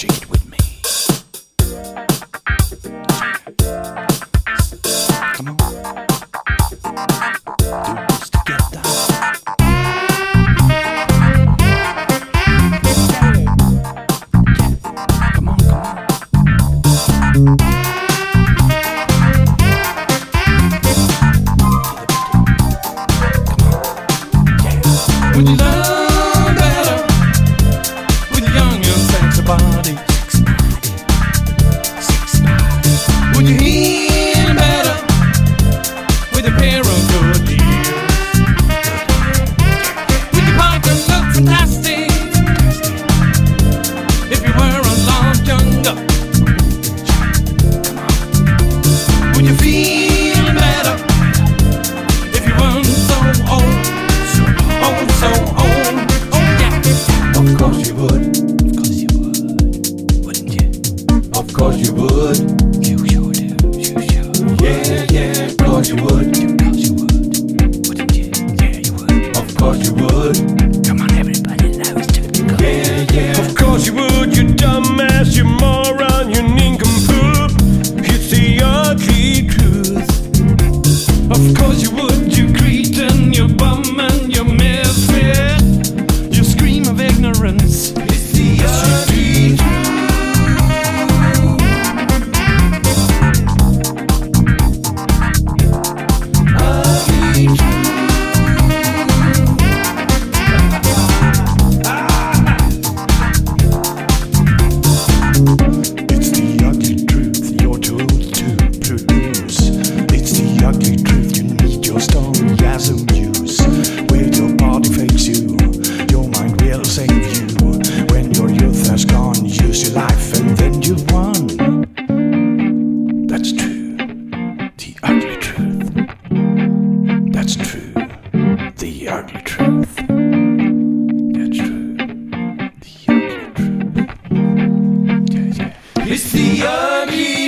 cheat with would. You sure do, you sure. Yeah, yeah, of course you would. Of course you would. You would. Of course you would. Come on, everybody, let's do it. Yeah, yeah. Of course you would, you dumbass, you moron, you nincompoop. It's the ugly truth. Of course you would. ugly